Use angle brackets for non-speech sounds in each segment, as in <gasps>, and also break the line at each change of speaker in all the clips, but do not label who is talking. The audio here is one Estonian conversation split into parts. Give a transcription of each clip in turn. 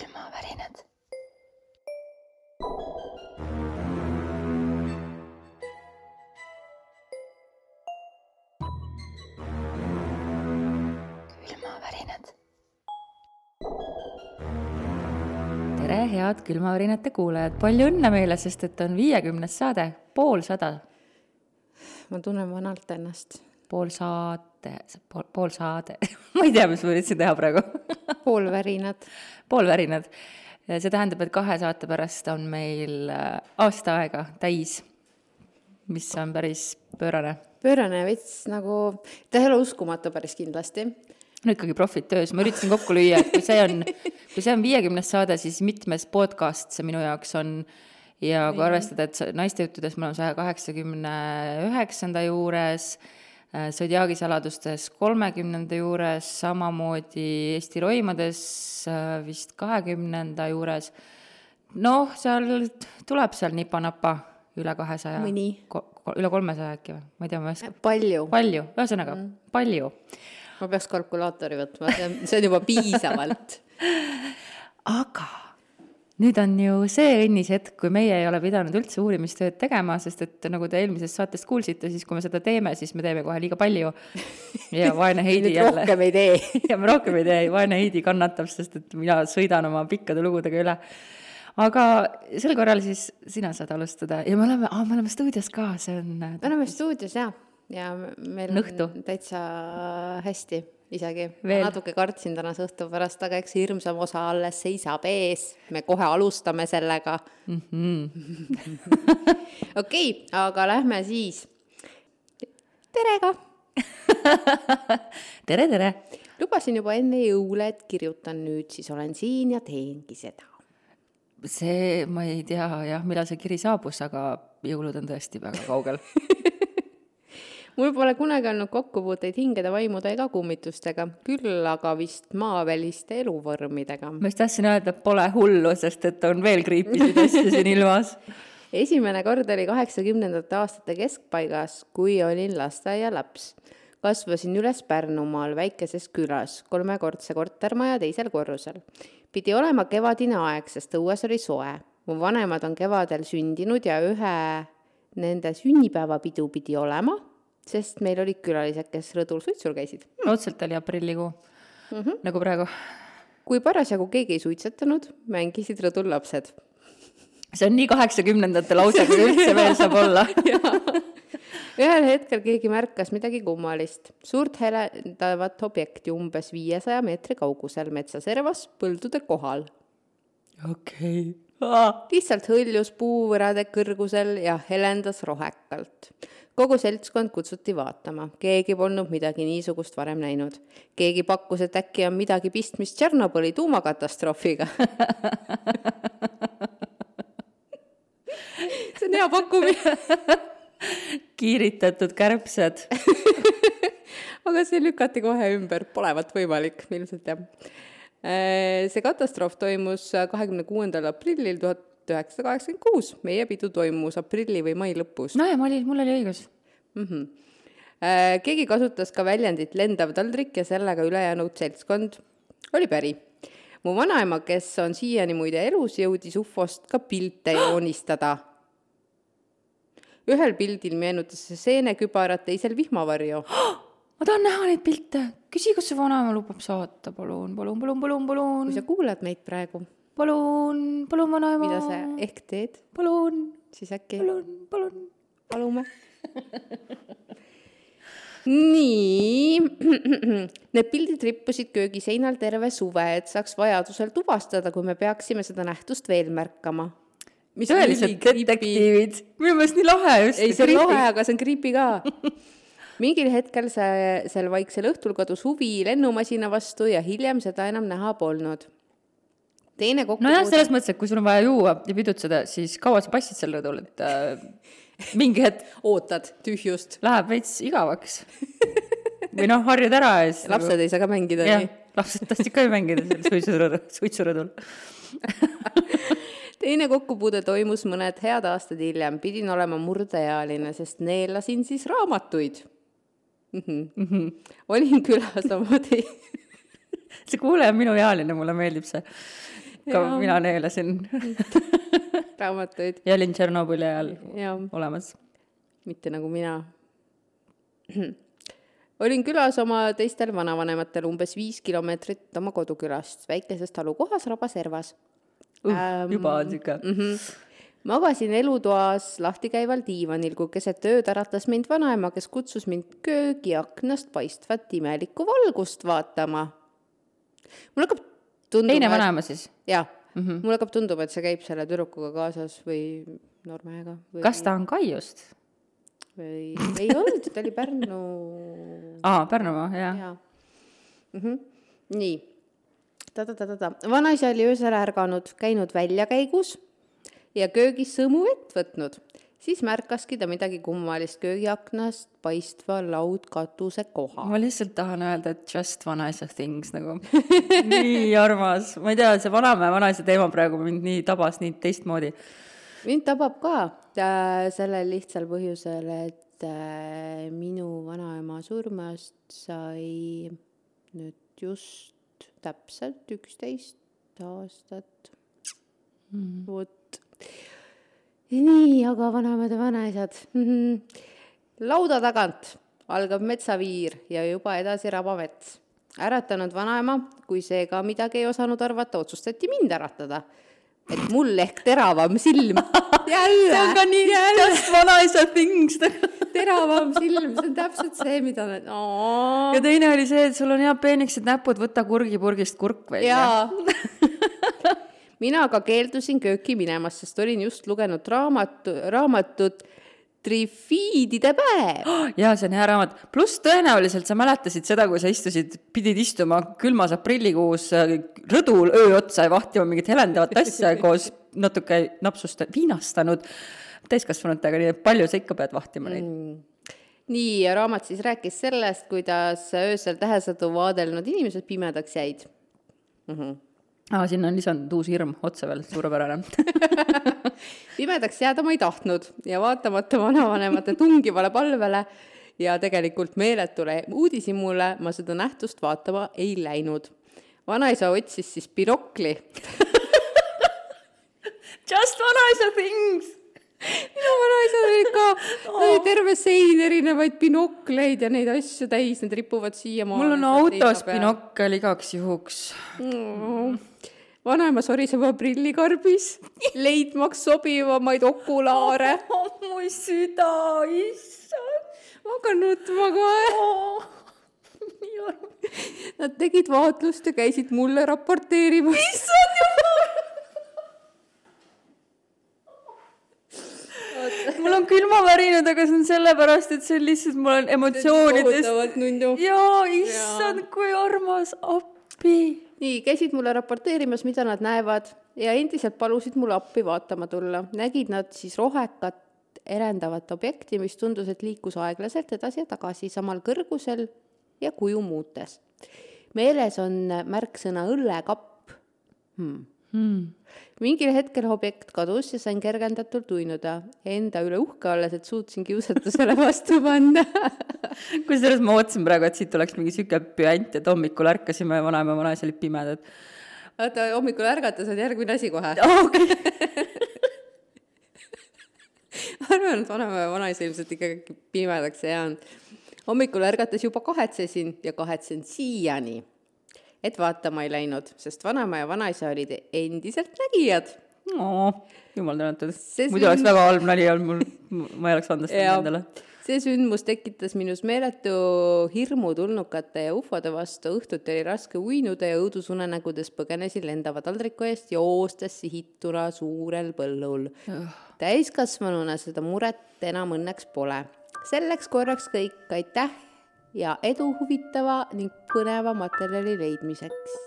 külmavärinad. külmavärinad. tere, head külmavärinate kuulajad, palju õnne meile, sest et on viiekümnes saade, poolsada,
ma tunnen vanalt ennast.
Pool saate, pool, pool saade, <laughs> ma ei tea, mis ma üritasin teha praegu <laughs>
poolvärinad.
poolvärinad. see tähendab, et kahe saate pärast on meil äh, aasta aega täis, mis on päris pöörane.
pöörane veits nagu, ta ei ole uskumatu päris kindlasti.
no ikkagi profid töös, ma üritasin kokku lüüa, et kui see on, kui see on viiekümnes saade, siis mitmes podcast see minu jaoks on ja kui arvestada, et naiste juttudes me oleme saja kaheksakümne üheksanda juures, Zodiaagi saladustes kolmekümnenda juures, samamoodi Eesti roimades äh, vist kahekümnenda juures, noh, seal tuleb seal nipa-napa üle kahesaja.
Mõni.
üle kolmesaja äkki või, ma ei tea, ma ei oska,
palju.
palju, ühesõnaga mm. palju
ma peaks kalkulaatori võtma, see on juba piisavalt. <laughs>
aga nüüd on ju see õnnis hetk, kui meie ei ole pidanud üldse uurimistööd tegema, sest et nagu te eelmisest saatest kuulsite, siis kui me seda teeme, siis me teeme kohe liiga palju. ja <laughs> vaene Heidi jälle.
rohkem ei tee. <laughs>
ja me rohkem ei tee, vaene Heidi kannatab, sest et mina sõidan oma pikkade lugudega üle. aga sel korral siis sina saad alustada ja me oleme, me oleme stuudios ka, see on.
me oleme stuudios ja, ja meil
Nõhtu.
on täitsa hästi isegi. natuke kartsin tänase õhtu pärast, aga eks hirmsam osa alles seisab ees. me kohe alustame sellega. <laughs> okei, aga lähme siis. <laughs> tere ka
tere, tere.
lubasin juba enne jõule, et kirjutan nüüd, siis olen siin ja teengi seda.
see, ma ei tea jah, millal see kiri saabus, aga jõulud on tõesti väga kaugel <laughs>
mul pole kunagi olnud kokkupuuteid hingede, vaimude ega kummitustega, küll aga vist maaväliste eluvormidega.
ma just tahtsin öelda, et pole hullu, sest et on veel kriipisid asju siin <laughs> ilmas.
esimene kord oli kaheksakümnendate aastate keskpaigas, kui olin lasteaialaps. kasvasin üles Pärnumaal väikeses külas, kolmekordse kortermaja teisel korrusel. pidi olema kevadine aeg, sest õues oli soe. mu vanemad on kevadel sündinud ja ühe nende sünnipäevapidu pidi olema, sest meil olid külalised, kes rõdul suitsul käisid.
raudselt oli aprillikuu mm, -hmm. nagu praegu.
kui parasjagu keegi ei suitsetanud, mängisid rõdul lapsed
see on nii kaheksakümnendate lause, kui üldse veel saab olla. <laughs>
ühel hetkel keegi märkas midagi kummalist. suurt helendavat objekti umbes viiesaja meetri kaugusel metsaservas põldude kohal.
okei.
lihtsalt hõljus puuvõrade kõrgusel ja helendas rohekalt. Kogu seltskond kutsuti vaatama, keegi polnud midagi niisugust varem näinud. keegi pakkus, et äkki on midagi pistmist Tšernobõli tuumakatastroofiga. <laughs> see on hea pakkumine. <laughs>
kiiritatud kärbsed. <laughs>
aga see lükati kohe ümber, polevat võimalik ilmselt jah. see katastroof toimus kahekümne kuuendal aprillil tuhat üheksasada kaheksakümmend kuus, meie pidu toimus aprilli või mai lõpus
no ja ma olin, mul oli õigus.
mm. -hmm. keegi kasutas ka väljendit lendav taldrik ja sellega ülejäänud seltskond oli päri. mu vanaema, kes on siiani muide elus, jõudis ufost ka pilte joonistada. ühel pildil meenutas see seenekübarat, teisel vihmavarju
ma tahan näha neid pilte. küsi, kas su vanaema lubab saata, palun, palun, palun, palun, palun
kui, sa kuulad meid praegu,
palun, palun, vanaema.
mida sa ehk teed,
palun,
siis äkki
palun, palun.
palume. nii, <clears throat> need pildid rippusid köögiseinal terve suve, et saaks vajadusel tuvastada, kui me peaksime seda nähtust veel märkama.
tõelised detektiivid. minu meelest nii lahe just.
ei, see on lahe, aga see on creepy ka. <laughs> mingil hetkel see, sel vaiksel õhtul kadus huvi lennumasina vastu ja hiljem seda enam näha polnud. Teine
nojah,
kokkupuude
selles mõttes, et kui sul on vaja juua ja pidutseda, siis kaua sa passid seal rõdul, et äh, mingi hetk <laughs>
ootad tühjust.
läheb veits igavaks. või noh, harjud ära ja siis <laughs>
lapsed ei saa ka mängida
jah lapsed tahtsid ka ju mängida seal <laughs> suitsurõdul, suitsurõdul.
teine kokkupuude toimus mõned head aastad hiljem, pidin olema murdeealine, sest neelasin siis raamatuid mm. -hmm. Mm -hmm. olin külas oma tei-,
see kuulaja on minuealine, mulle meeldib see. Ka
Jaa.
mina neelasin <laughs>
raamatuid
ja olin Tšernobõli ajal
ja
olemas.
mitte nagu mina. <clears throat> olin külas oma teistel vanavanematele umbes viis kilomeetrit oma kodukülast, väikeses talukohas Rabaservas
Uh, juba on sihuke
mm. -hmm. magasin elutoas lahti käival diivanil, kui keset ööd äratas mind vanaema, kes kutsus mind köögiaknast paistvat imelikku valgust vaatama. mul hakkab tunduma,
teine vanaema siis.
jah mm -hmm., mulle hakkab tunduma, et see käib selle tüdrukuga kaasas või noormehega või
kas ta on Kaiust?
või ei olnud, ta oli Pärnu <laughs>
aa, Pärnumaa, jah.
jaa mm. -hmm. nii, ta-ta-ta-ta-ta, vanaisa oli öösel ärganud, käinud väljakäigus ja köögis sõõmu vett võtnud. Siis märkaski ta midagi kummalist köögiaknast paistva laudkatuse kohal.
ma lihtsalt tahan öelda, et just vanaisa things nagu. <laughs> nii armas, ma ei tea, see vanaema ja vanaisa teema praegu mind nii tabas nii teistmoodi.
mind tabab ka äh, sellel lihtsal põhjusel, et äh, minu vanaema surmast sai nüüd just täpselt üksteist aastat mm.. vot. nii, aga vanaemad ja vanaisad mm. -hmm. lauda tagant algab metsaviir ja juba edasi rabamets. äratanud vanaema, kui see ka midagi ei osanud arvata, otsustati mind äratada. et mul ehk teravam silm. <laughs> jälle,
see on ka nii just vanaisa things <laughs>
teravam silm, see on täpselt see, mida nad,
ja teine oli see, et sul on head peenikesed näpud, võta kurgipurgist kurk välja.
jaa. <laughs> mina aga keeldusin kööki minemast, sest olin just lugenud raamatu, raamatut Trifiidide päev. <gasps>
jaa, see on hea raamat, pluss tõenäoliselt sa mäletasid seda, kui sa istusid, pidid istuma külmas aprillikuus äh, rõdul öö otsa ja vahtima mingit helendavat asja <laughs> koos natuke napsust viinastanud täiskasvanutega, nii et palju sa ikka pead vahtima neid mm..
nii, ja raamat siis rääkis sellest, kuidas öösel tähesõdu vaadelnud inimesed pimedaks jäid mm. -hmm.
aa, sinna on lisandunud uus hirm otsa veel, suurepärane. <laughs>
Pimedaks jääda ma ei tahtnud ja vaatamata vanavanemate tungivale palvele ja tegelikult meeletule uudishimule ma seda nähtust vaatama ei läinud. vanaisa otsis siis binokli <laughs>
Just vanaisa things
minu vanaisal oli ka oli terve sein erinevaid binokleid ja neid asju täis, need ripuvad siiamaani.
mul on autos. binokkel igaks juhuks.
vanaema soriseb oma prillikarbis, <laughs> leidmaks sobivamaid okulaare. <laughs>
mu süda, issand.
ma hakkan nutma kohe. <laughs>
armas.
Nad tegid vaatlust ja käisid mulle raporteerimas.
issand jumal. Mul on külmavärinad, aga see on sellepärast, et see on lihtsalt, mul on emotsioonidest.
kohutavalt nunnu.
jaa, issand, kui armas, appi.
nii, käisid mulle raporteerimas, mida nad näevad ja endiselt palusid mul appi vaatama tulla. nägid nad siis rohekat erendavat objekti, mis tundus, et liikus aeglaselt edasi ja tagasi samal kõrgusel ja kuju muutes. meeles on märksõna õllekapp hmm..
Hmm.
mingil hetkel objekt kadus ja sain kergendatult uinuda, enda üle uhke olles, et suutsin kiusatusele <laughs> vastu panna <laughs>
kusjuures ma ootasin praegu, et siit tuleks mingi sihuke püant, et hommikul ärkasime ja vanaema ja vanaisa olid pimedad.
vaata, hommikul ärgates on järgmine asi kohe. <laughs>
okei.
ma arvan, et vanaema ja vanaisa ilmselt ikkagi pimedaks ei jäänud. hommikul ärgates juba kahetsesin ja kahetsen siiani, et vaatama ei läinud, sest vanaema ja vanaisa olid endiselt nägijad.
jumal tänatud muidu oleks väga halb nali olnud mul, ma ei oleks andestanud endale.
see sündmus tekitas minus meeletu hirmu tulnukate ja ufode vastu, õhtuti oli raske uinuda ja õudusunenägudes põgenesin lendava taldriku eest, joostes sihituna suurel põllul. täiskasvanuna seda muret enam õnneks pole. selleks korraks kõik, aitäh ja edu huvitava ning põneva materjali leidmiseks.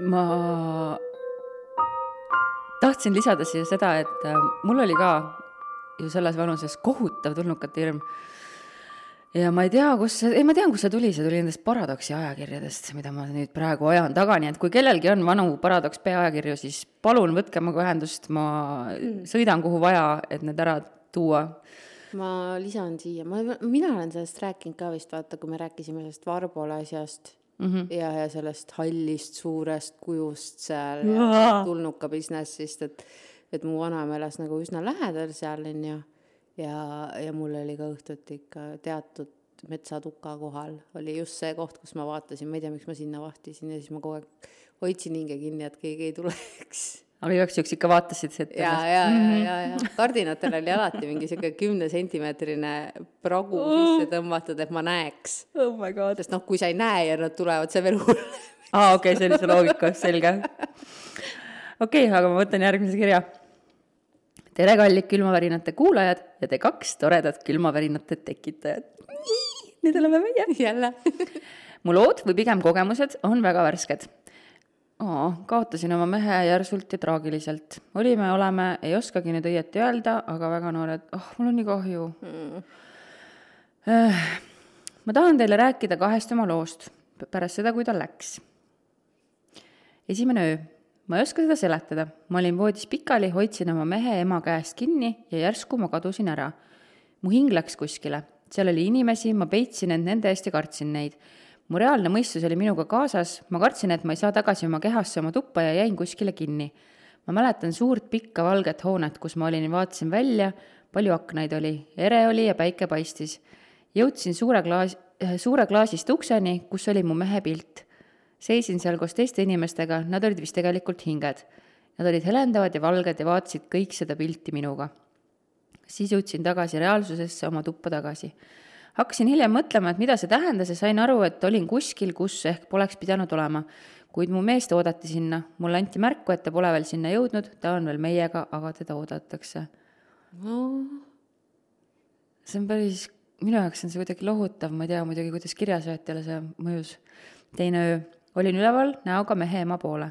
ma tahtsin lisada siia seda, et äh, mul oli ka ju selles vanuses kohutav tulnukate hirm. Ja ma ei tea, kust see, ei ma tean, kust see tuli, see tuli nendest Paradoksi ajakirjadest, mida ma nüüd praegu ajan taga, nii et kui kellelgi on vanu Paradoks peaajakirju, siis palun võtke minuga ühendust, ma sõidan kuhu vaja, et need ära tuua?
ma lisan siia, ma, mina olen sellest rääkinud ka vist, vaata, kui me rääkisime sellest Varbole asjast mm -hmm. ja, ja sellest hallist suurest kujust seal ja tulnuka business'ist, et, et mu vanaema elas nagu üsna lähedal seal, onju. Ja, ja mul oli ka õhtuti ikka teatud metsatuka kohal oli just see koht, kus ma vaatasin, ma ei tea, miks ma sinna vahtisin ja siis ma kogu aeg hoidsin hinge kinni, et keegi ei tuleks <laughs>
aga igaks juhuks ikka vaatasid
seda? ja, ja, ja, ja, ja kardinatel oli alati mingi sihuke kümnesentimeetrine pragu sisse tõmmatud, et ma näeks.
oh my god.
sest noh, kui sa ei näe ja nad tulevad, see veel hullem.
aa, okei okay,, see loogika, selge. <laughs> okei okay,, aga ma võtan järgmise kirja. Tere, kallid külmavärinate kuulajad ja te kaks toredat külmavärinate tekitajat. Need oleme meie.
jälle <laughs>
mu lood või pigem kogemused on väga värsked aa, kaotasin oma mehe järsult ja traagiliselt. olime, oleme, ei oskagi nüüd õieti öelda, aga väga noored, oh, mul on nii kahju mm.. ma tahan teile rääkida kahest oma loost pärast seda, kui ta läks. esimene öö. Ma ei oska seda seletada. ma olin voodis pikali, hoidsin oma mehe ema käest kinni ja järsku ma kadusin ära. mu hing läks kuskile. seal oli inimesi, ma peitsin end nende eest ja kartsin neid mu reaalne mõistus oli minuga kaasas, ma kartsin, et ma ei saa tagasi oma kehasse, oma tuppa ja jäin kuskile kinni. ma mäletan suurt pikka valget hoonet, kus ma olin, vaatasin välja, palju aknaid oli, ere oli ja päike paistis. jõudsin suure klaas, suure klaasist ukseni, kus oli mu mehe pilt. Seisin seal koos teiste inimestega, nad olid vist tegelikult hinged. Nad olid helendavad ja valged ja vaatasid kõik seda pilti minuga. siis jõudsin tagasi reaalsusesse, oma tuppa tagasi hakkasin hiljem mõtlema, et mida see tähendas ja sain aru, et olin kuskil, kus ehk poleks pidanud olema. kuid mu meest oodati sinna, mulle anti märku, et ta pole veel sinna jõudnud, ta on veel meiega, aga teda oodatakse no.. see on päris, minu jaoks on see kuidagi lohutav, ma ei tea muidugi, kuidas kirjasaatjale see mõjus. teine öö, olin üleval näoga mehe ema poole.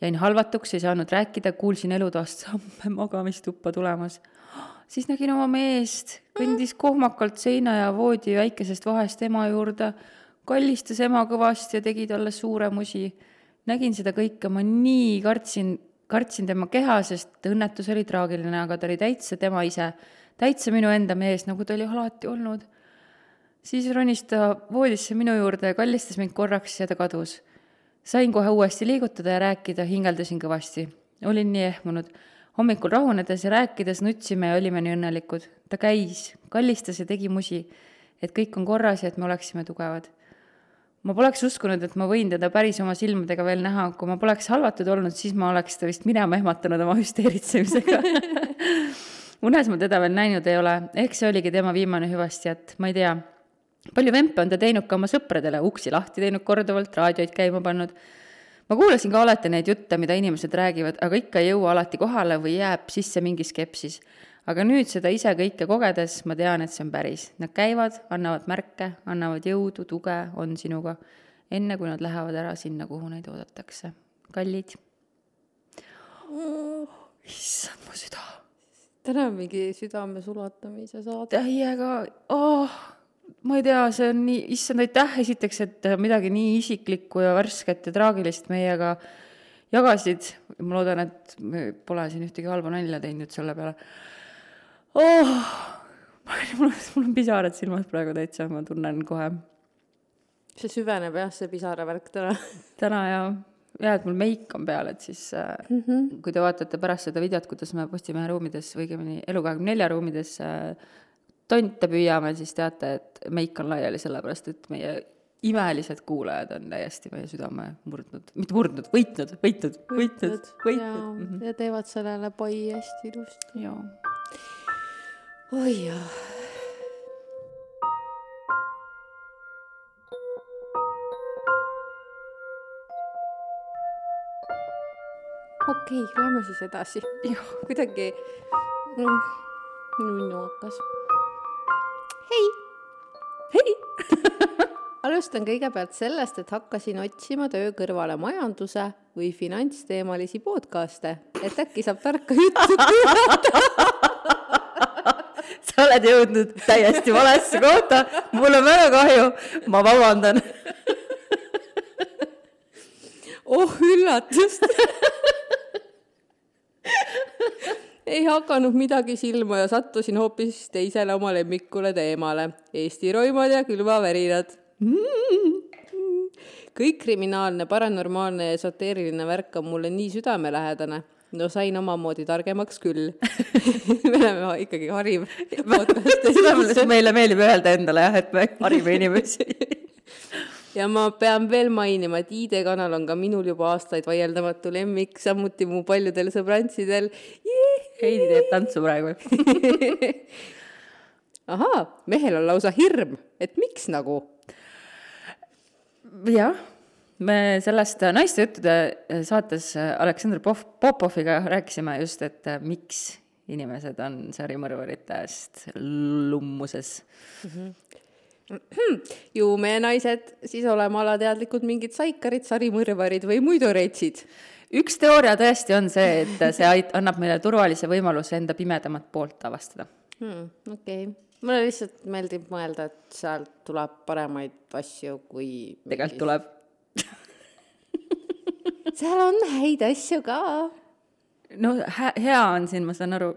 jäin halvatuks, ei saanud rääkida, kuulsin elutoast samme magamistuppa tulemas siis nägin oma meest, kõndis kohmakalt seina ja voodi väikesest vahest ema juurde, kallistas ema kõvasti ja tegi talle suure musi. nägin seda kõike, ma nii kartsin, kartsin tema keha, sest õnnetus oli traagiline, aga ta oli täitsa tema ise, täitsa minu enda mees, nagu ta oli alati olnud. Siis ronis ta voodisse minu juurde ja kallistas mind korraks ja ta kadus. sain kohe uuesti liigutada ja rääkida, hingeldasin kõvasti. olin nii ehmunud hommikul rahunedes ja rääkides nutsime ja olime nii õnnelikud. ta käis, kallistas ja tegi musi, et kõik on korras ja et me oleksime tugevad. ma poleks uskunud, et ma võin teda päris oma silmadega veel näha, kui ma poleks halvatud olnud, siis ma oleks ta vist minema ehmatanud oma hüsteeritsemisega <laughs> unes ma teda veel näinud ei ole, ehk see oligi tema viimane hüvastijätt, ma ei tea. Palju vempe on ta teinud ka oma sõpradele, uksi lahti teinud korduvalt, raadioid käima pannud ma kuulasin ka alati neid jutte, mida inimesed räägivad, aga ikka ei jõua alati kohale või jääb sisse mingi skepsis. aga nüüd seda ise kõike kogedes ma tean, et see on päris. Nad käivad, annavad märke, annavad jõudu, tuge, on sinuga, enne kui nad lähevad ära sinna, kuhu neid oodatakse. kallid
oh,.
issand, mu süda.
täna on mingi südame sulatamise saade.
täiega, oh ma ei tea, see on nii, issand, aitäh esiteks, et midagi nii isiklikku ja värsket ja traagilist meiega jagasid. ma loodan, et me pole siin ühtegi halba nalja teinud selle peale oh,. mul on, mul on pisarad silmas praegu täitsa, ma tunnen kohe.
see süveneb jah, see pisaravärk täna
täna ja, ja et mul meik on peal, et siis mm -hmm. kui te vaatate pärast seda videot, kuidas me Postimehe ruumides või õigemini Elu24 ruumides äh, tonte püüame, siis teate, et meik on laiali, sellepärast et meie imelised kuulajad on täiesti meie südame murdnud, mitte murdnud, võitnud, võitnud, võitnud, võitnud. ja,
-hmm. ja teevad sellele pai hästi ilusti.
jaa.
oi jah. okei okay,, lähme siis edasi. kuidagi mm, nunnu hakkas hei.
hei! <laughs>
Alustan kõigepealt sellest, et hakkasin otsima töö kõrvale majanduse või finantsteemalisi podcast'e, et äkki saab tarka juttu kuulata. <laughs>
Sa oled jõudnud täiesti valesse kohta, mul on väga kahju, ma vabandan. <laughs>
Oh üllatust ei hakanud midagi silma ja sattusin hoopis teisele oma lemmikule teemale. Eesti roimad ja külmavärinad kõik kriminaalne, paranormaalne ja esoteeriline värk on mulle nii südamelähedane. no sain omamoodi targemaks küll <laughs> me oleme ikkagi hariv podcast. <laughs>
seda meile- meeldib öelda endale jah, et me harime inimesi. <laughs>
ja ma pean veel mainima, et ID-kanal on ka minul juba aastaid vaieldamatu lemmik, samuti mu paljudel sõbrantsidel.
Heidi teeb tantsu praegu. <laughs>
ahaa, mehel on lausa hirm, et miks nagu?
jah, me sellest naiste juttude saates Aleksandr Pop-, Popoviga rääkisime just, et miks inimesed on sarimõrvarite eest lummuses.
Ju me naised siis oleme alateadlikud mingid saikarid, sarimõrvarid või muidu retsid.
üks teooria tõesti on see, et see ait-, annab meile turvalise võimaluse enda pimedamat poolt avastada.
hmm,. okei okay., mulle lihtsalt meeldib mõelda, et sealt tuleb paremaid asju kui.
tegelikult tuleb. <laughs>
seal on häid asju ka.
no hea on siin, ma saan aru,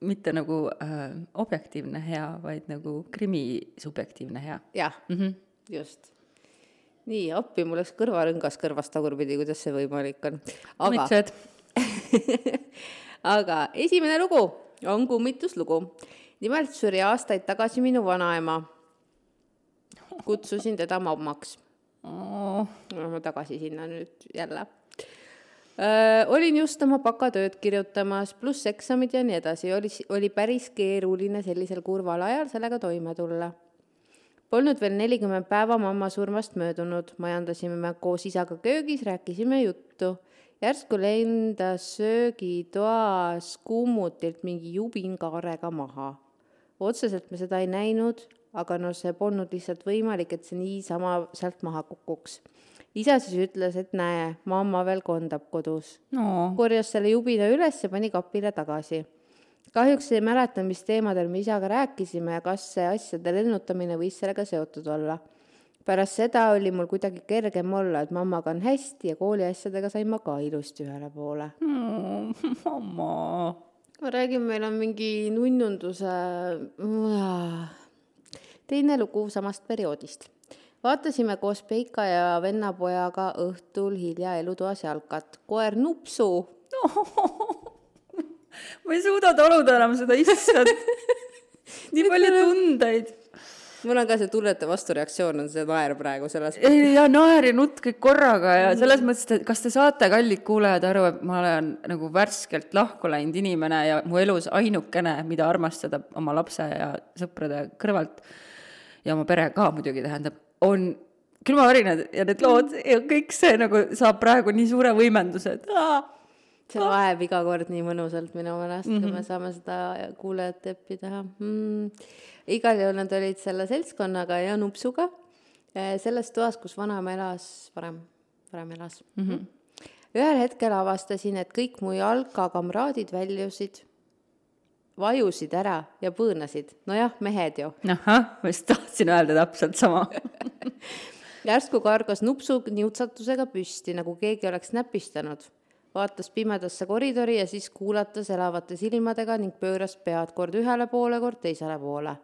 mitte nagu äh, objektiivne hea, vaid nagu krimi subjektiivne hea.
jah mm, -hmm. just. nii, appi, mul läks kõrvarõngas kõrvast tagurpidi, kuidas see võimalik on. aga <laughs> aga esimene lugu on kummituslugu. nimelt suri aastaid tagasi minu vanaema. kutsusin teda mammaks. Lähme tagasi sinna nüüd jälle. Olin just oma bakatööd kirjutamas, pluss eksamid ja nii edasi, oli, oli päris keeruline sellisel kurval ajal sellega toime tulla. Polnud veel nelikümmend päeva mamma surmast möödunud, majandasime me koos isaga köögis, rääkisime juttu järsku lendas söögitoas kummutilt mingi jubin kaarega maha. otseselt me seda ei näinud, aga no see polnud lihtsalt võimalik, et see niisama sealt maha kukuks. Isa siis ütles, et näe, mamma veel kondab kodus
no
korjas selle jubina üles ja pani kapile tagasi. kahjuks ei mäleta, mis teemadel me isaga rääkisime ja kas see asjade lennutamine võis sellega seotud olla. pärast seda oli mul kuidagi kergem olla, et mammaga on hästi ja kooliasjadega sain ma ka ilusti ühele poole.
no <laughs> mamma.
ma räägin, meil on mingi nunnunduse teine lugu samast perioodist. Vaatasime koos Peika ja vennapojaga õhtul hilja elutoas jalkat. koer Nupsu
ma ei suuda taluda enam seda, issand. nii palju tundeid.
mul on ka see tunnete vastureaktsioon on see naer praegu selles
ei, ja naer ja nutt kõik korraga ja selles mõttes, et kas te saate, kallid kuulajad, aru, et ma olen nagu värskelt lahku läinud inimene ja mu elus ainukene, mida armastada oma lapse ja sõprade kõrvalt ja oma pere ka muidugi tähendab, on külmavärinad ja need lood ja kõik see nagu saab praegu nii suure võimenduse, et aa,
see loeb iga kord nii mõnusalt minu meelest mm, -hmm. kui me saame seda kuulajate eppi teha mm.. igal juhul nad olid selle seltskonnaga ja nupsuga eh, selles toas, kus vanaema elas, varem, varem elas mm. -hmm. ühel hetkel avastasin, et kõik mu jalkakamraadid väljusid, vajusid ära ja põõnasid. nojah, mehed ju.
ahah, ma just tahtsin öelda täpselt sama <laughs>
järsku kargas nupsu niutsatusega püsti, nagu keegi oleks näpistanud vaatas pimedasse koridori ja siis kuulatas elavate silmadega ning pööras pead kord ühele poole, kord teisele poole.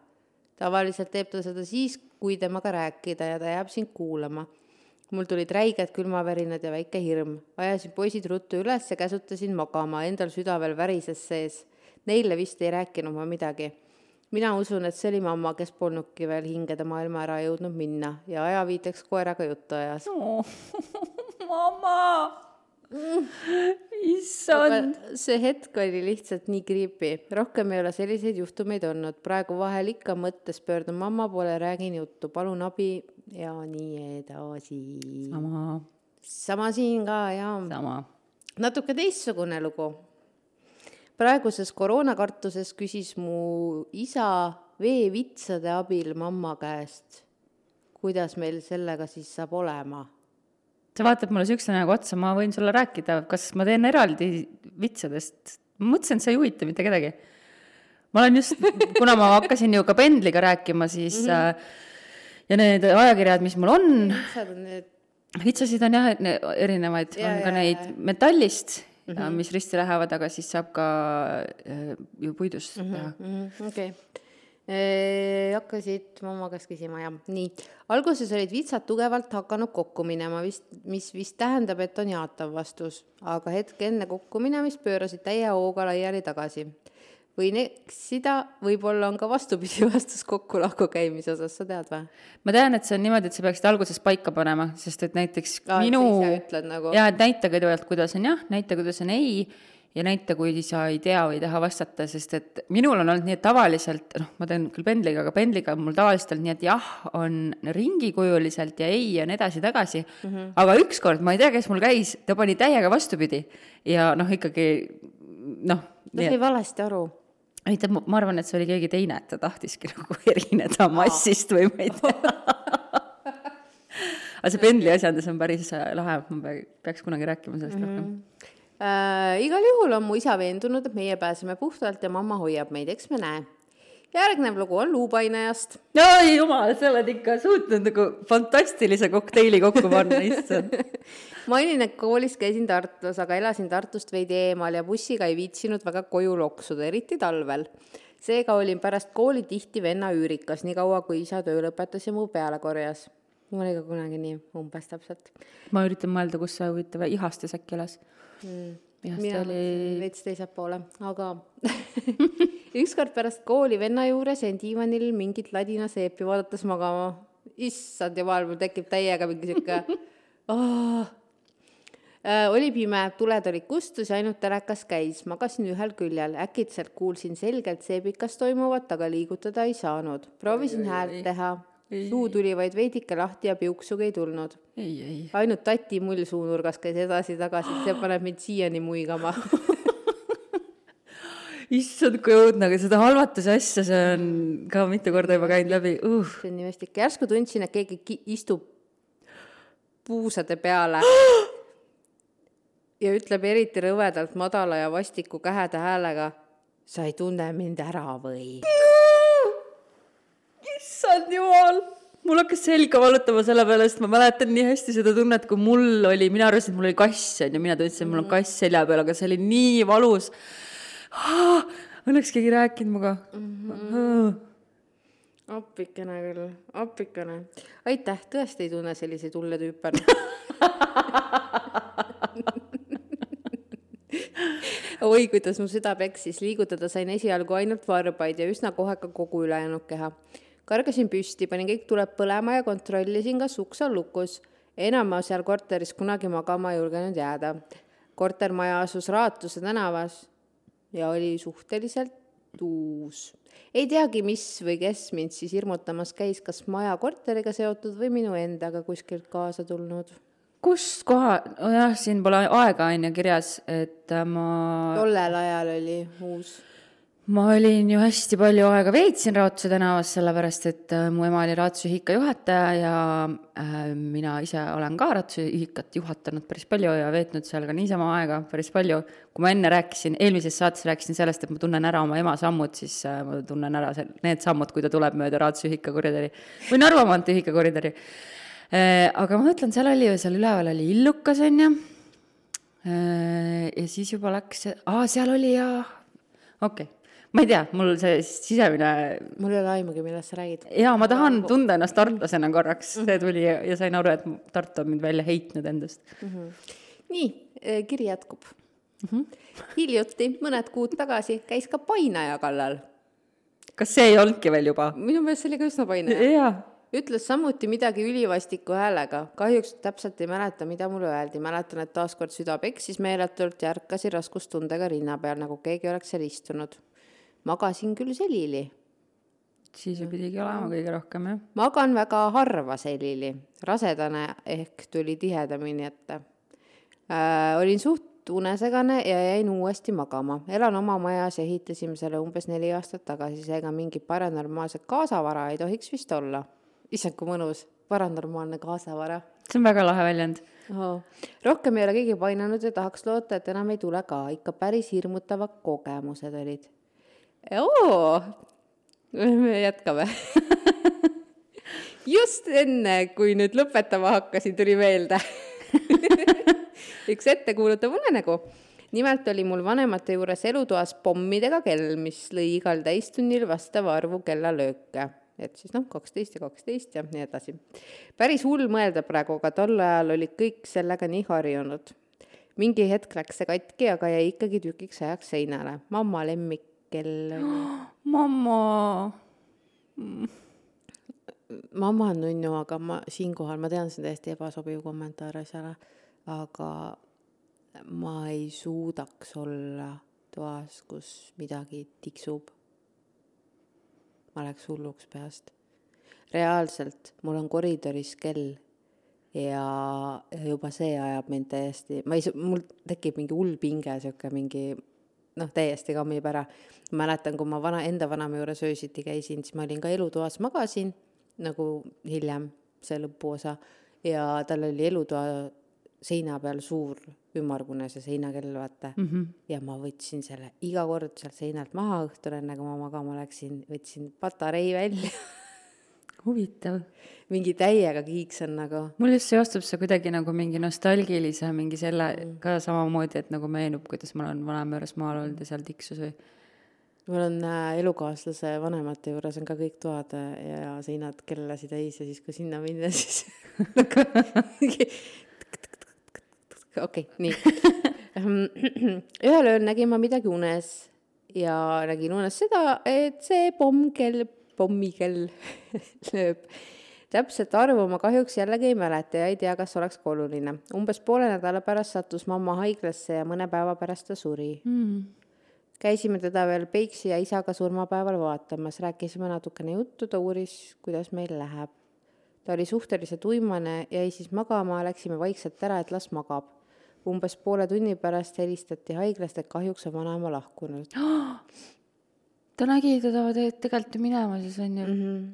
tavaliselt teeb ta seda siis, kui temaga rääkida ja ta jääb sind kuulama. mul tulid räiged külmavärinad ja väike hirm. ajasin poisid ruttu üles ja käsutasin magama, endal süda veel värises sees. Neile vist ei rääkinud ma midagi. mina usun, et see oli mamma, kes polnudki veel hingede maailma ära jõudnud minna ja ajaviiteks koeraga juttu ajas
oh, <laughs> mamma issand.
see hetk oli lihtsalt nii creepy, rohkem ei ole selliseid juhtumeid olnud, praegu vahel ikka mõttes pöördun mamma poole, räägin juttu, palun abi ja nii edasi.
sama,
sama siin ka ja
sama.
natuke teistsugune lugu. Praeguses koroonakartuses küsis mu isa veevitsade abil mamma käest, kuidas meil sellega siis saab olema
sa vaatad mulle siukse näoga otsa, ma võin sulle rääkida, kas ma teen eraldi vitsadest. ma mõtlesin, et see ei huvita mitte kedagi. ma olen just, kuna ma hakkasin ju ka pendliga rääkima, siis mm -hmm. ja need ajakirjad, mis mul on,
vitsad on need
vitsasid on jah, erinevaid,
Ja,
on ka
ja,
neid metallist mm, -hmm. mis risti lähevad, aga siis saab ka äh, ju puidust mm -hmm. teha.
Mhm, okei hakkasid mamma käest küsima ja nii, alguses olid vitsad tugevalt hakanud kokku minema, vist, mis vist tähendab, et on jaatav vastus, aga hetk enne kokkuminemist pöörasid täie hooga laiali tagasi võin eksida, võib-olla on ka vastupidi <laughs> vastus kokku-lahku käimise osas, sa tead või?
ma tean, et see on niimoodi, et sa peaksid alguses paika panema, sest et näiteks
Aa,
minu
nagu...
jaa, et näita kõigepealt, kuidas on jah, näita, kuidas on ei ja näita, kui sa ei tea või ei taha vastata, sest et minul on olnud nii, et tavaliselt, noh, ma teen küll pendliga, aga pendliga on mul tavaliselt olnud nii, et jah, on ringikujuliselt ja ei on edasi-tagasi mm, -hmm. aga ükskord, ma ei tea, kes mul käis, ta pani täiega vastupidi ja noh, ikkagi noh.
ta sai valesti aru
ei, ta, ma arvan, et see oli keegi teine, et ta tahtiski nagu <laughs> erineda massist või ma ei tea <laughs> aga see pendli asjandus on päris lahe, ma peaks kunagi rääkima sellest mm -hmm. rohkem
äh,. igal juhul on mu isa veendunud, et meie pääseme puhtalt ja mamma hoiab meid, eks me näe järgnev lugu on luupainajast.
oi jumal, sa oled ikka suutnud nagu fantastilise kokteili kokku panna, issand <laughs>
mainin, et koolis käisin Tartus, aga elasin Tartust veidi eemal ja bussiga ei viitsinud väga koju loksuda, eriti talvel. seega olin pärast kooli tihti venna üürikas, niikaua kui isa töö lõpetas ja mu peale korjas. mul oli ka kunagi nii, umbes täpselt.
ma üritan mõelda, kus see huvitav ihastes äkki elas
mm mina oli... veits teiselt poole, aga <laughs> ükskord pärast kooli venna juures jäin diivanil mingit ladina seepi vaadates magama. issand jumal, mul tekib täiega mingi sihuke <laughs> oh. Äh, oli pime, tuled olid kustus ja ainult telekas käis, magasin ühel küljel, äkitselt kuulsin selgelt seebikas toimuvat, aga liigutada ei saanud. proovisin häält teha, suu tuli vaid veidike lahti ja piuksugi ei tulnud. ainult tati mull suunurgas käis edasi-tagasi, see paneb mind siiani muigama <laughs>
issand, kui õudne, aga seda halvatuse asja, see on ka mitu korda juba käinud läbi uh..
see on nii mõistlik, järsku tundsin, et keegi istub puusade peale <gasps> ja ütleb eriti rõvedalt madala ja vastiku käheda häälega. sa ei tunne mind ära või?
Issand jumal, mul hakkas selga valutama selle peale, sest ma mäletan nii hästi seda tunnet, kui mul oli, mina arvasin, et mul oli kass on ju, mina tundsin, et mul on kass selja peal, aga see oli nii valus. Õnneks keegi ei rääkinud minuga mm. -hmm.
appikene küll, appikene. aitäh, tõesti ei tunne selliseid hulle tüüpe <laughs> oi, kuidas mu süda peksis, liigutada sain esialgu ainult varbaid ja üsna kohe ka kogu ülejäänud keha kargasin püsti, panin kõik tuled põlema ja kontrollisin, kas uks on lukus. enam ma seal korteris kunagi magama ei julgenud jääda. kortermaja asus Raatuse tänavas ja oli suhteliselt uus. ei teagi, mis või kes mind siis hirmutamas käis, kas maja korteriga seotud või minu endaga kuskilt kaasa tulnud
kust koha, nojah, siin pole aega on ju kirjas, et ma.
tollel ajal oli uus
ma olin ju hästi palju aega veetsin Raatuse tänavas, sellepärast et äh, mu ema oli Raatuse ühika juhataja ja äh, mina ise olen ka Raatuse ühikat juhatanud päris palju ja veetnud seal ka niisama aega päris palju. kui ma enne rääkisin, eelmises saates rääkisin sellest, et ma tunnen ära oma ema sammud, siis äh, ma tunnen ära need sammud, kui ta tuleb mööda Raatuse ühika koridori või Narva maantee ühika koridori. Aga ma mõtlen, seal oli ju, seal üleval oli Illukas, on ju. Ja siis juba läks, aa, seal oli ja okei. okay ma ei tea, mul see sisemine.
mul ei ole aimugi, millest sa räägid.
jaa, ma tahan tunda ennast tartlasena korraks, see tuli ja, ja sain aru, et Tartu on mind välja heitnud endast mm.
-hmm. nii, eh, kiri jätkub mm. -hmm. hiljuti, mõned kuud tagasi, käis ka painaja kallal.
kas see ei olnudki veel juba?
minu meelest see oli ka üsna painaja.
jaa
ütles samuti midagi ülivastiku häälega. kahjuks täpselt ei mäleta, mida mulle öeldi. mäletan, et taaskord süda peksis meeletult ja ärkasin raskustundega rinna peal, nagu keegi oleks seal istunud magasin küll selili.
siis ju pidigi olema kõige rohkem, jah?
magan väga harva selili, rasedane ehk tuli tihedamini ette äh,. olin suht unesegane ja jäin uuesti magama. elan oma majas ja ehitasime selle umbes neli aastat tagasi, seega mingit paranormaalset kaasavara ei tohiks vist olla. issand, kui mõnus, paranormaalne kaasavara.
see on väga lahe väljend
oh.. rohkem ei ole keegi painanud ja tahaks loota, et enam ei tule ka, ikka päris hirmutavad kogemused olid oo, me jätkame <laughs> just enne, kui nüüd lõpetama hakkasin, tuli meelde <laughs> üks ettekuulutav unenägu. nimelt oli mul vanemate juures elutoas pommidega kell, mis lõi igal täistunnil vastava arvu kellalööke et siis noh, kaksteist ja kaksteist ja nii edasi. päris hull mõelda praegu, aga tol ajal olid kõik sellega nii harjunud. mingi hetk läks see katki, aga jäi ikkagi tükiks ajaks seinale. mamma lemmikkell <gasps>
mamma
mamma on nunnu, aga ma siinkohal, ma tean, see on täiesti ebasobiv kommentaar asjale, aga ma ei suudaks olla toas, kus midagi tiksub. ma läheks hulluks peast. reaalselt, mul on koridoris kell ja juba see ajab mind täiesti, ma ei, mul tekib mingi hull pinge, sihuke mingi noh, täiesti kammib ära. mäletan, kui ma vana, enda vanaema juures öösiti käisin, siis ma olin ka elutoas, magasin nagu hiljem, see lõpuosa, ja tal oli elutoa seina peal suur ümmargune see seinakell, vaata mm. -hmm. ja ma võtsin selle iga kord sealt seinalt maha õhtul, enne kui ma magama läksin, võtsin patarei välja <laughs>
huvitav.
mingi täiega kiiksan nagu.
mul just seostub see kuidagi nagu mingi nostalgilise mingi selle mm. ka samamoodi, et nagu meenub, kuidas ma olen vanaema juures maal olnud ja seal tiksus või
mul on äh, elukaaslase vanemate juures on ka kõik toad äh, ja seinad kellasi täis ja siis, kui sinna minna, <laughs> siis okei, nii. <clears throat> ühel ööl nägin ma midagi unes ja nägin unes seda, et see pommkell, pommikell <laughs> lööb. täpset arvu ma kahjuks jällegi ei mäleta ja ei tea, kas oleks ka oluline. umbes poole nädala pärast sattus mamma haiglasse ja mõne päeva pärast ta suri mm käisime teda veel Peipsi ja isaga surmapäeval vaatamas, rääkisime natukene juttu, ta uuris, kuidas meil läheb. ta oli suhteliselt uimane, jäi siis magama, läksime vaikselt ära, et las magab. umbes poole tunni pärast helistati haiglast, et kahjuks on vanaema lahkunud. <gasps>
ta nägi teda tegelikult ju minema siis on ju mm.
-hmm.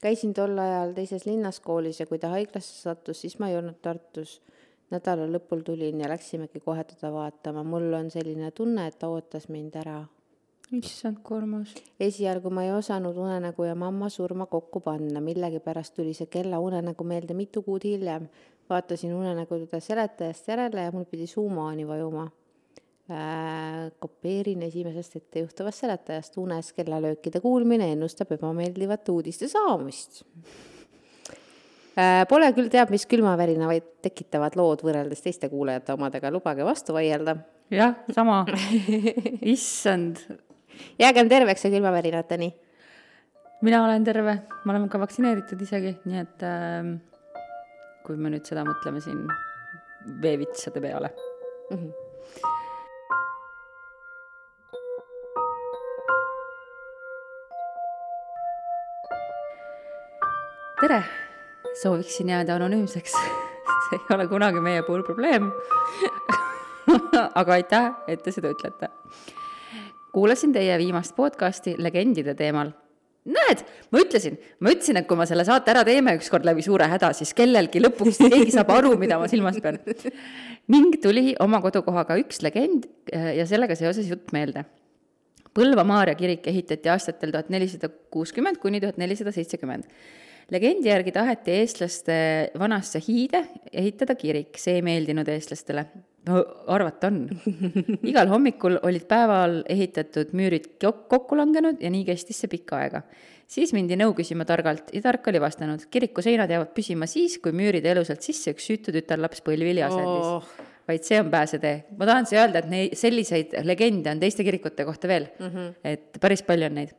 käisin tol ajal teises linnas koolis ja kui ta haiglasse sattus, siis ma ei olnud Tartus nädala lõpul tulin ja läksimegi kohe teda vaatama, mul on selline tunne, et ta ootas mind ära.
issand, kui armas.
esialgu ma ei osanud unenägu ja mamma surma kokku panna, millegipärast tuli see kella unenägu meelde mitu kuud hiljem. vaatasin unenägude seletajast järele ja mul pidi suu maani vajuma. Kopeerin esimesest ettejuhtuvast seletajast, unes kellalöökide kuulmine ennustab ebameeldivate uudiste saamist Äh, pole küll teab mis külmavärinaid tekitavad lood võrreldes teiste kuulajate omadega, lubage vastu vaielda.
jah, sama <laughs> issand.
jäägem terveks ja külmavärinateni.
mina olen terve, me oleme ka vaktsineeritud isegi, nii et äh, kui me nüüd seda mõtleme siin veevitsade peale mm. -hmm. Tere sooviksin jääda anonüümseks <laughs> see ei ole kunagi meie puhul probleem <laughs> aga aitäh, et te seda ütlete. kuulasin teie viimast podcasti legendide teemal. näed, ma ütlesin, ma ütlesin, et kui me selle saate ära teeme ükskord läbi suure häda, siis kellelgi lõpuks keegi saab aru, mida ma silmas pean. ning tuli oma kodukohaga üks legend äh, ja sellega seoses jutt meelde Põlva Maarja kirik ehitati aastatel tuhat nelisada kuuskümmend kuni tuhat nelisada seitsekümmend legendi järgi taheti eestlaste vanasse hiide ehitada kirik, see ei meeldinud eestlastele. no arvata on. <laughs> igal hommikul olid päeval ehitatud müürid kokku langenud ja nii kestis see pikka aega. siis mindi nõu küsima targalt ja tark oli vastanud, kiriku seinad jäävad püsima siis, kui müüride elusalt sisse üks süütu tütarlaps põlvili asendis oh vaid see on pääsetee. ma tahan siia öelda, et neid, selliseid legende on teiste kirikute kohta veel mm, -hmm. et päris palju on neid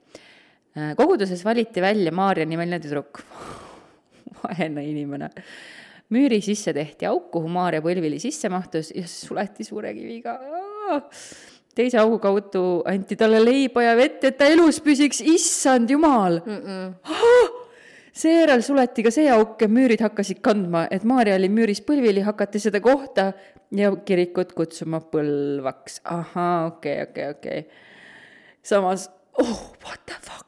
koguduses valiti välja Maarja nimeline tüdruk. <laughs> vaene inimene. müüri sisse tehti auk, kuhu Maarja põlvili sisse mahtus ja suleti suure kiviga. teise augu kaudu anti talle leiba ja vett, et ta elus püsiks, issand jumal mm. -mm. seejärel suleti ka see auk ja müürid hakkasid kandma, et Maarja oli müüris põlvili, hakati seda kohta ja kirikut kutsuma Põlvaks. ahaa, okei okay,, okei okay,, okei okay.. samas, oh, what the fuck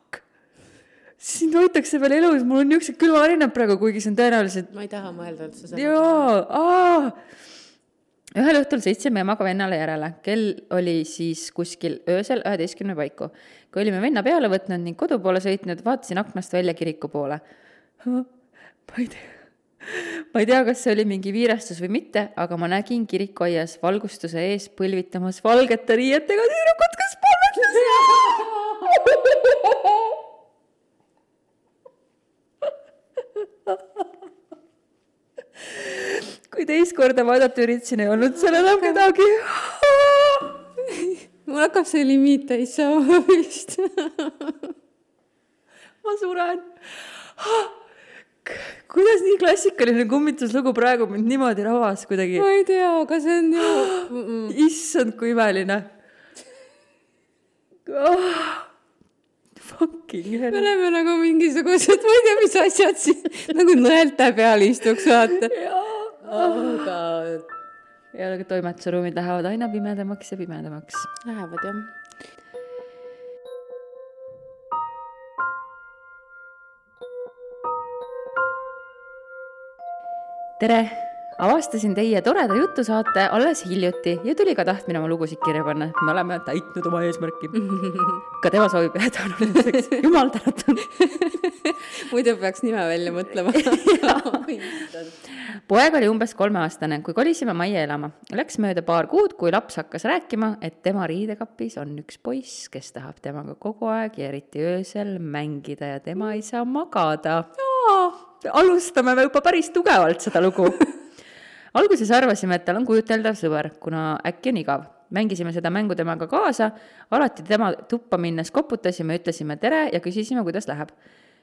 sind hoitakse veel elus, mul on niisugused külmavärinad praegu, kuigi see on tõenäoliselt.
ma ei taha mõelda üldse selle
jaa, ühel õhtul sõitsime emaga vennale järele, kell oli siis kuskil öösel üheteistkümne paiku. kui olime venna peale võtnud ning kodu poole sõitnud, vaatasin aknast välja kiriku poole. ma ei tea, ma ei tea, kas see oli mingi viirastus või mitte, aga ma nägin kirikuaias valgustuse ees põlvitamas valgete riietega tüdrukut, kes palvetasid. <laughs> kui teist korda vaadata üritasin, ei olnud seal enam kedagi.
mul hakkab see limiit täis saama vist
ma suren. kuidas nii klassikaline kummituslugu praegu mind niimoodi rabas kuidagi?
ma ei tea, aga see on ju <gasps>
issand, kui imeline oh,. <laughs> Fucking hell.
me oleme nagu mingisugused, ma ei tea, mis asjad siin nagu nõelte peal istuks, vaata. aga
ja aga toimetusruumid lähevad aina pimedamaks ja pimedamaks.
lähevad jah.
tere, avastasin teie toreda jutusaate alles hiljuti ja tuli ka tahtmine oma lugusid kirja panna. me oleme täitnud oma eesmärki. <laughs> ka tema soovib jääda anonüümseks. <laughs> jumal tänatud. <laughs>
muidu peaks nime välja mõtlema
poeg oli umbes kolmeaastane, kui kolisime majja elama. Läks mööda paar kuud, kui laps hakkas rääkima, et tema riidekapis on üks poiss, kes tahab temaga kogu aeg ja eriti öösel mängida ja tema ei saa magada. alustame me juba päris tugevalt seda lugu alguses arvasime, et tal on kujuteldav sõber, kuna äkki on igav. mängisime seda mängu temaga kaasa, alati tema tuppa minnes koputasime, ütlesime tere ja küsisime, kuidas läheb.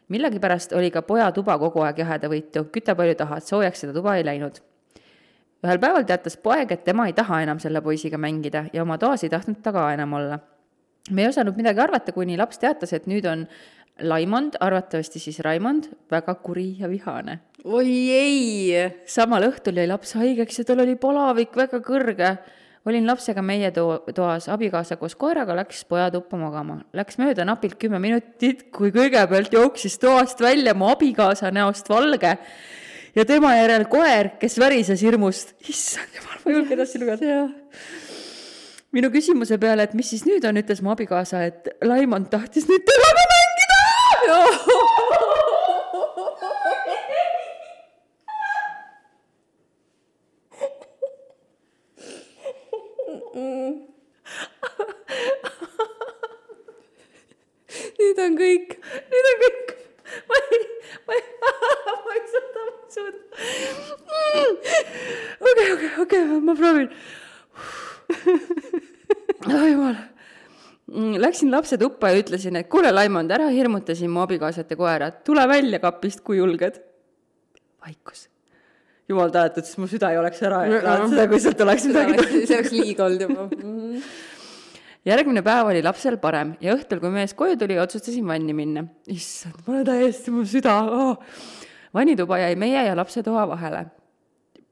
millegipärast oli ka poja tuba kogu aeg jahedavõitu, küta palju tahad, soojaks seda tuba ei läinud. ühel päeval teatas poeg, et tema ei taha enam selle poisiga mängida ja oma toas ei tahtnud ta ka enam olla. me ei osanud midagi arvata, kuni laps teatas, et nüüd on Laimond, arvatavasti siis Raimond, väga kuri ja vihane
oi ei.
samal õhtul jäi laps haigeks ja tal oli palavik väga kõrge. olin lapsega meie to-, toas, abikaasa koos koeraga läks poja tuppa magama. Läks mööda napilt kümme minutit, kui kõigepealt jooksis toast välja mu abikaasa näost valge ja tema järel koer, kes värises hirmust. issand jumal, ma ei julge edasi lugeda. minu küsimuse peale, et mis siis nüüd on, ütles mu abikaasa, et Laimond tahtis nüüd temaga mängida
nüüd on kõik.
nüüd on kõik. ma ei, ma ei, ma ei suuda, ma ei suuda. okei, okei, okei, ma proovin. oh jumal. Läksin lapse tuppa ja ütlesin, et kuule, Laimond, ära hirmuta siin mu abikaasat ja koerat, tule välja kapist, kui julged. vaikus. jumal tänatud, sest mu süda ei oleks ära elanud seda, kui sealt oleks <laughs> midagi
see oleks liiga olnud juba <laughs>
järgmine päev oli lapsel parem ja õhtul, kui mees koju tuli, otsustasin vanni minna. issand, ma olen täiesti, mu süda oh.. vannituba jäi meie ja lapse toa vahele.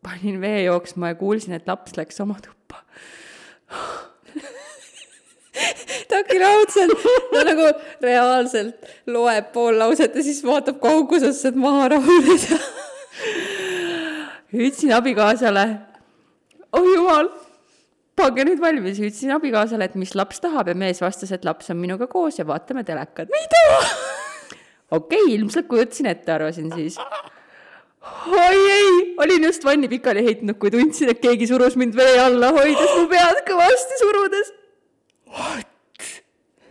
panin vee jooksma ja kuulsin, et laps läks oma tuppa
äkki raudselt, ta nagu reaalselt loeb pool lauset ja siis vaatab kaugusesse, et maha rahuneda
ütlesin abikaasale, oh jumal, pange nüüd valmis, ütlesin abikaasale, et mis laps tahab ja mees vastas, et laps on minuga koos ja vaatame telekat. mida? okei okay,, ilmselt kujutasin ette, arvasin siis. oi ei, olin just vanni pikali heitnud, kui tundsin, et keegi surus mind vee alla, hoides mu pead kõvasti surudes. What?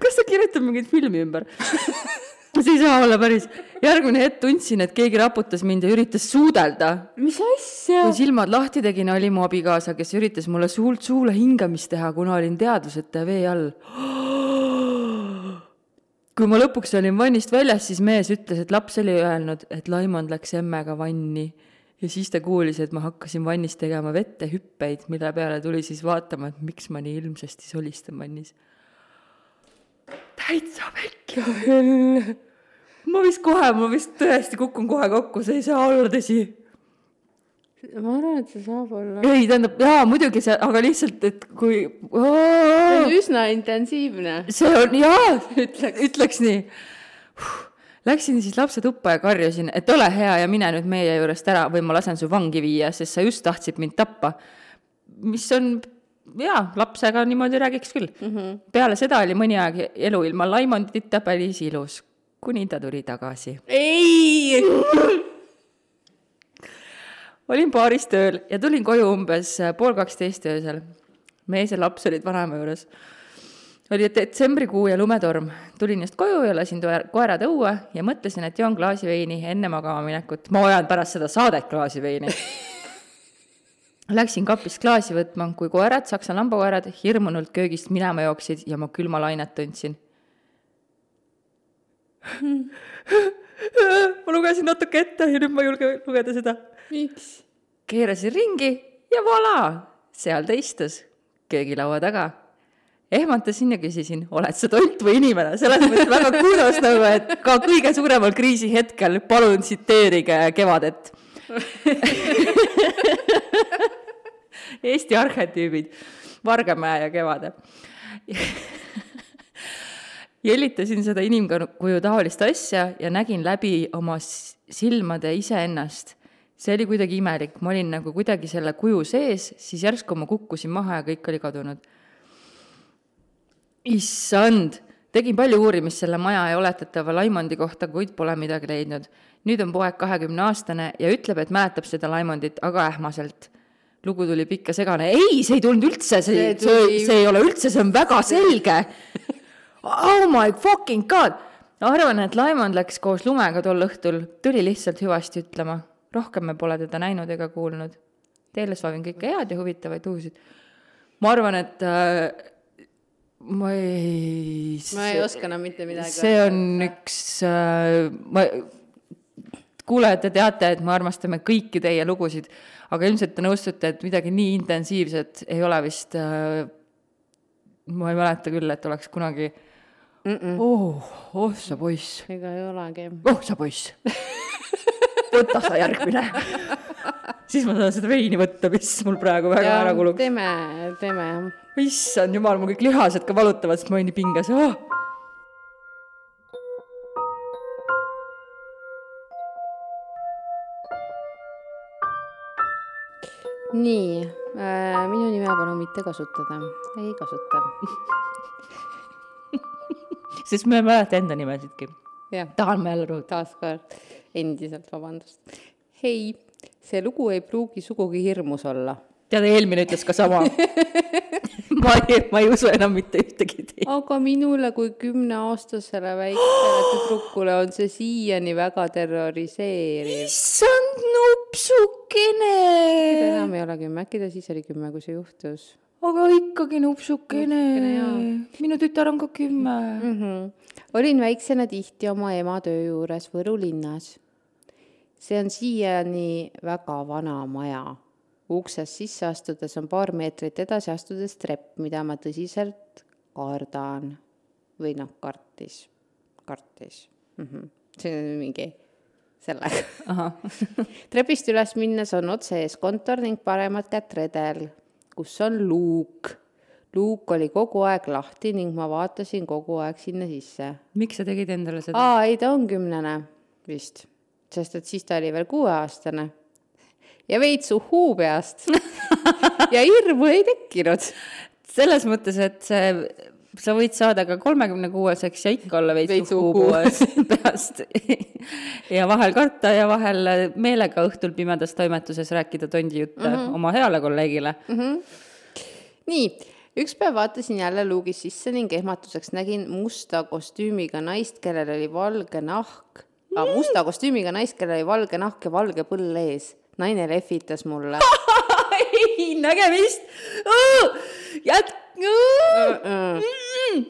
Kas ta kirjutab mingit filmi ümber? <laughs> see ei saa olla päris. järgmine hetk tundsin, et keegi raputas mind ja üritas suudelda.
mis asja?
kui silmad lahti tegin, oli mu abikaasa, kes üritas mulle suult suule hingamist teha, kuna olin teadvuseta vee all. <gasps> kui ma lõpuks olin vannist väljas, siis mees ütles, et laps oli öelnud, et Laimond läks emmega vanni ja siis ta kuulis, et ma hakkasin vannis tegema vette hüppeid, mille peale tuli siis vaatama, et miks ma nii ilmsesti solistan vannis täitsa pekki ma vist kohe, ma vist tõesti kukun kohe kokku, see ei saa olla tõsi.
ma arvan, et see saab olla.
ei, tähendab, jaa, muidugi see, aga lihtsalt, et kui.
see on üsna intensiivne.
see on, jaa, ütleks, ütleks nii. Läksin siis lapse tuppa ja karjusin, et ole hea ja mine nüüd meie juurest ära või ma lasen su vangi viia, sest sa just tahtsid mind tappa. mis on jaa, lapsega niimoodi räägiks küll mm. -hmm. peale seda oli mõni aeg elu ilma Laimondita päris ilus, kuni ta tuli tagasi.
ei
olin baaris tööl ja tulin koju umbes pool kaksteist öösel. mees ja laps olid vanaema juures. oli detsembrikuu ja lumetorm. tulin just koju ja lasin koerad õue ja mõtlesin, et joon klaasi veini enne magama minekut. ma vajan pärast seda saadet klaasi veini. <laughs> Läksin kapist klaasi võtma, kui koerad, saksa lambakoerad, hirmunult köögist minema jooksid ja ma külma lainet tundsin. <laughs> ma lugesin natuke ette ja nüüd ma ei julge lugeda seda
miks?
keerasin ringi ja voilà, seal ta istus köögilaua taga. ehmatasin ja küsisin, oled sa tont või inimene, selles mõttes väga kuulus nagu, et ka kõige suuremal kriisihetkel palun tsiteerige Kevadet <laughs> Eesti arhetüübid, Vargamäe ja Kevade jälitasin seda inimkuju taolist asja ja nägin läbi oma silmade iseennast. see oli kuidagi imelik, ma olin nagu kuidagi selle kuju sees, siis järsku ma kukkusin maha ja kõik oli kadunud. issand, tegin palju uurimist selle maja ja oletatava Laimondi kohta, kuid pole midagi leidnud. nüüd on poeg kahekümneaastane ja ütleb, et mäletab seda Laimondit, aga ähmaselt. Lugu tuli pikk ja segane, ei, see ei tulnud üldse, see,
See
see,
tuli-
see ei ole üldse, see on väga selge oh my fucking god! arvan, et Laimond läks koos lumega tol õhtul, tuli lihtsalt hüvasti ütlema. rohkem me pole teda näinud ega kuulnud. Teile soovin kõike head ja huvitavaid lugusid. ma arvan, et äh, ma ei
ma ei oska enam mitte midagi
see on üks äh,, ma, kuulajad, te teate, et me armastame kõiki teie lugusid, aga ilmselt te nõustute, et midagi nii intensiivset ei ole vist äh, ma ei mäleta küll, et oleks kunagi
mm. -mm.
oh, oh sa poiss,
ega ei olegi.
oh sa poiss. võta sa järgmine. siis ma saan seda veini võtta, mis mul praegu väga ära kulub.
teeme, teeme jah.
issand jumal, mul kõik lihased ka valutavad, sest ma olin nii pinges oh!.
Nii äh,, minu nime palun mitte kasutada, ei kasuta. <laughs>
sest me ei mäleta enda nimesidki. tahan ma jälle rõhutada.
taaskord endiselt vabandust. hei, see lugu ei pruugi sugugi hirmus olla.
tead, eelmine ütles ka sama. <laughs> ma ei, ma ei usu enam mitte ühtegi teist.
aga minule kui kümneaastasele väikesele tüdrukule on see siiani väga terroriseeriv.
issand nupsukene.
enam ei ole kümme, äkki ta siis oli kümme, kui see juhtus
aga ikkagi nupsukene
Nupsukene,
minu tütar on ka kümme.
mm? -hmm. olin väiksena tihti oma ema töö juures Võru linnas. see on siiani väga vana maja. uksest sisse astudes on paar meetrit edasi astudes trepp, mida ma tõsiselt kardan või noh, kartis, kartis mm. -hmm. see on mingi sellega. <laughs> trepist üles minnes on otse ees kontor ning paremat kätt redel, kus on luuk. luuk oli kogu aeg lahti ning ma vaatasin kogu aeg sinna sisse.
miks sa tegid endale seda?
aa, ei ta on kümnene vist, sest et siis ta oli veel kuueaastane ja veits uhhuu peast <laughs> ja hirmu ei tekkinud.
selles mõttes, et see, sa võid saada ka kolmekümne kuueseks ja ikka olla veits uhhuupuues <laughs> peast. ja vahel karta ja vahel meelega õhtul pimedas toimetuses rääkida tondijutte mm -hmm. oma heale kolleegile.
nii, üks päev vaatasin jälle luugist sisse ning ehmatuseks nägin musta kostüümiga naist, kellel oli valge nahk ah,, musta kostüümiga naist, kellel oli valge nahk ja valge põll ees. naine lehvitas mulle. <laughs>
ei, nägemist. jätk-.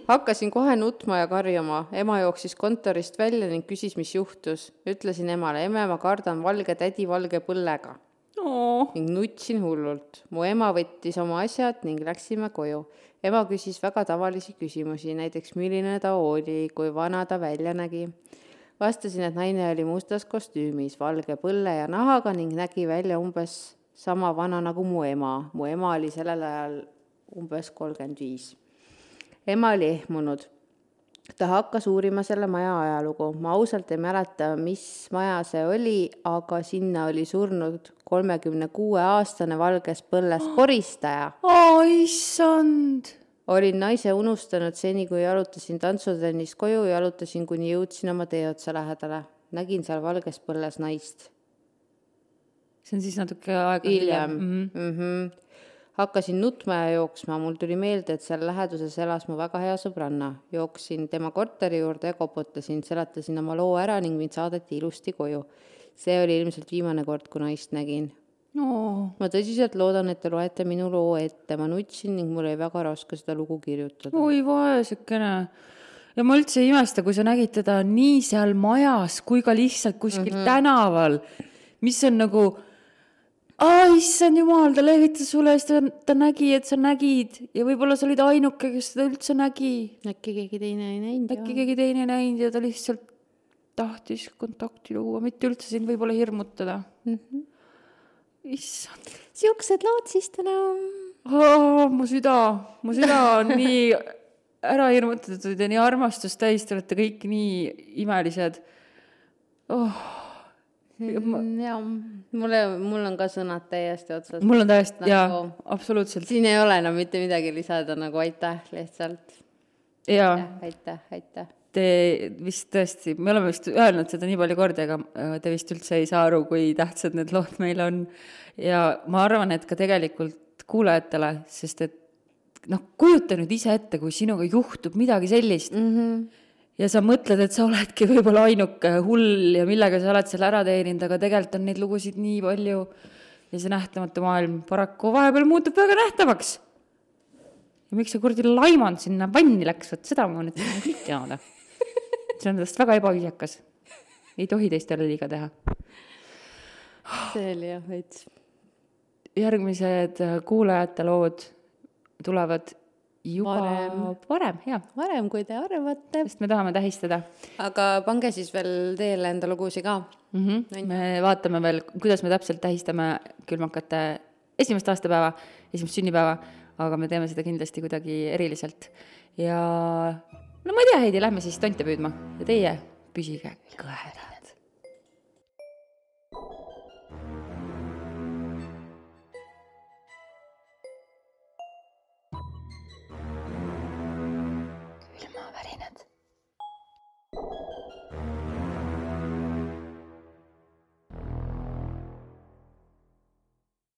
Hakkasin kohe nutma ja karjuma. ema jooksis kontorist välja ning küsis, mis juhtus. ütlesin emale, emme, ma kardan valge tädi valge põllega ning nutsin hullult. mu ema võttis oma asjad ning läksime koju. ema küsis väga tavalisi küsimusi, näiteks milline ta oli, kui vana ta välja nägi. vastasin, et naine oli mustas kostüümis, valge põlle ja nahaga ning nägi välja umbes sama vana nagu mu ema. mu ema oli sellel ajal umbes kolmkümmend viis. ema oli ehmunud ta hakkas uurima selle maja ajalugu. ma ausalt ei mäleta, mis maja see oli, aga sinna oli surnud kolmekümne kuue aastane valges põlles koristaja.
aa, issand.
olin naise unustanud seni, kui jalutasin tantsutrennist koju, jalutasin kuni jõudsin oma teeotsa lähedale. nägin seal valges põlles naist.
see on siis natuke aega
hiljem
mm.
mm.
-hmm.
Hakkasin nutma ja jooksma, mul tuli meelde, et seal läheduses elas mu väga hea sõbranna. jooksin tema korteri juurde ja koputasin, seletasin oma loo ära ning mind saadeti ilusti koju. see oli ilmselt viimane kord, kui naist nägin.
no
ma tõsiselt loodan, et te loete minu loo ette, ma nutsin ning mul oli väga raske seda lugu kirjutada.
oi vaesekene. ja ma üldse ei imesta, kui sa nägid teda nii seal majas kui ka lihtsalt kuskil mm -hmm. tänaval, mis on nagu issand jumal, ta lehvitas sulle siis ta, ta nägi, et sa nägid ja võib-olla sa olid ainuke, kes seda üldse nägi.
äkki keegi teine ei näinud
äkki keegi teine ei näinud ja ta lihtsalt tahtis kontakti luua, mitte üldse sind võib-olla hirmutada mm. -hmm. issand
siuksed lood siis täna.
oh, mu süda, mu süda on <laughs> nii ära hirmutatud ja nii armastust täis, te olete kõik nii imelised oh.
Ma... ja mulle, mul on ka sõnad täiesti otsas.
mul on täiesti
Nagu-
jaa, absoluutselt
siin ei ole enam mitte midagi lisada, nagu aitäh lihtsalt.
jaa
aitäh, aitäh.
Te vist tõesti, me oleme vist öelnud seda nii palju kordi, aga te vist üldse ei saa aru, kui tähtsad need lood meil on. ja ma arvan, et ka tegelikult kuulajatele, sest et noh, kujuta nüüd ise ette, kui sinuga juhtub midagi sellist mm. -hmm. Ja sa mõtled, et sa oledki <laughs> võib-olla ainuke hull ja millega sa oled selle ära teeninud, aga tegelikult on neid lugusid nii palju. ja see nähtamatu maailm paraku vahepeal muutub väga nähtavaks. ja miks see kuradi laimand sinna vanni läks, vot seda ma nüüd tahan kõik teada see on tast väga ebaviisakas. ei tohi teistele liiga teha.
see oli jah veits.
järgmised äh, kuulajate lood tulevad juba
Varem.
varem, jaa,
varem, kui te arvate.
sest me tahame tähistada
aga pange siis veel teele enda lugusid ka.
mm. -hmm. me vaatame veel, kuidas me täpselt tähistame külmakate esimest aastapäeva, esimest sünnipäeva, aga me teeme seda kindlasti kuidagi eriliselt. ja no ma ei tea, Heidi, lähme siis tonte püüdma ja teie püsige kõhedad.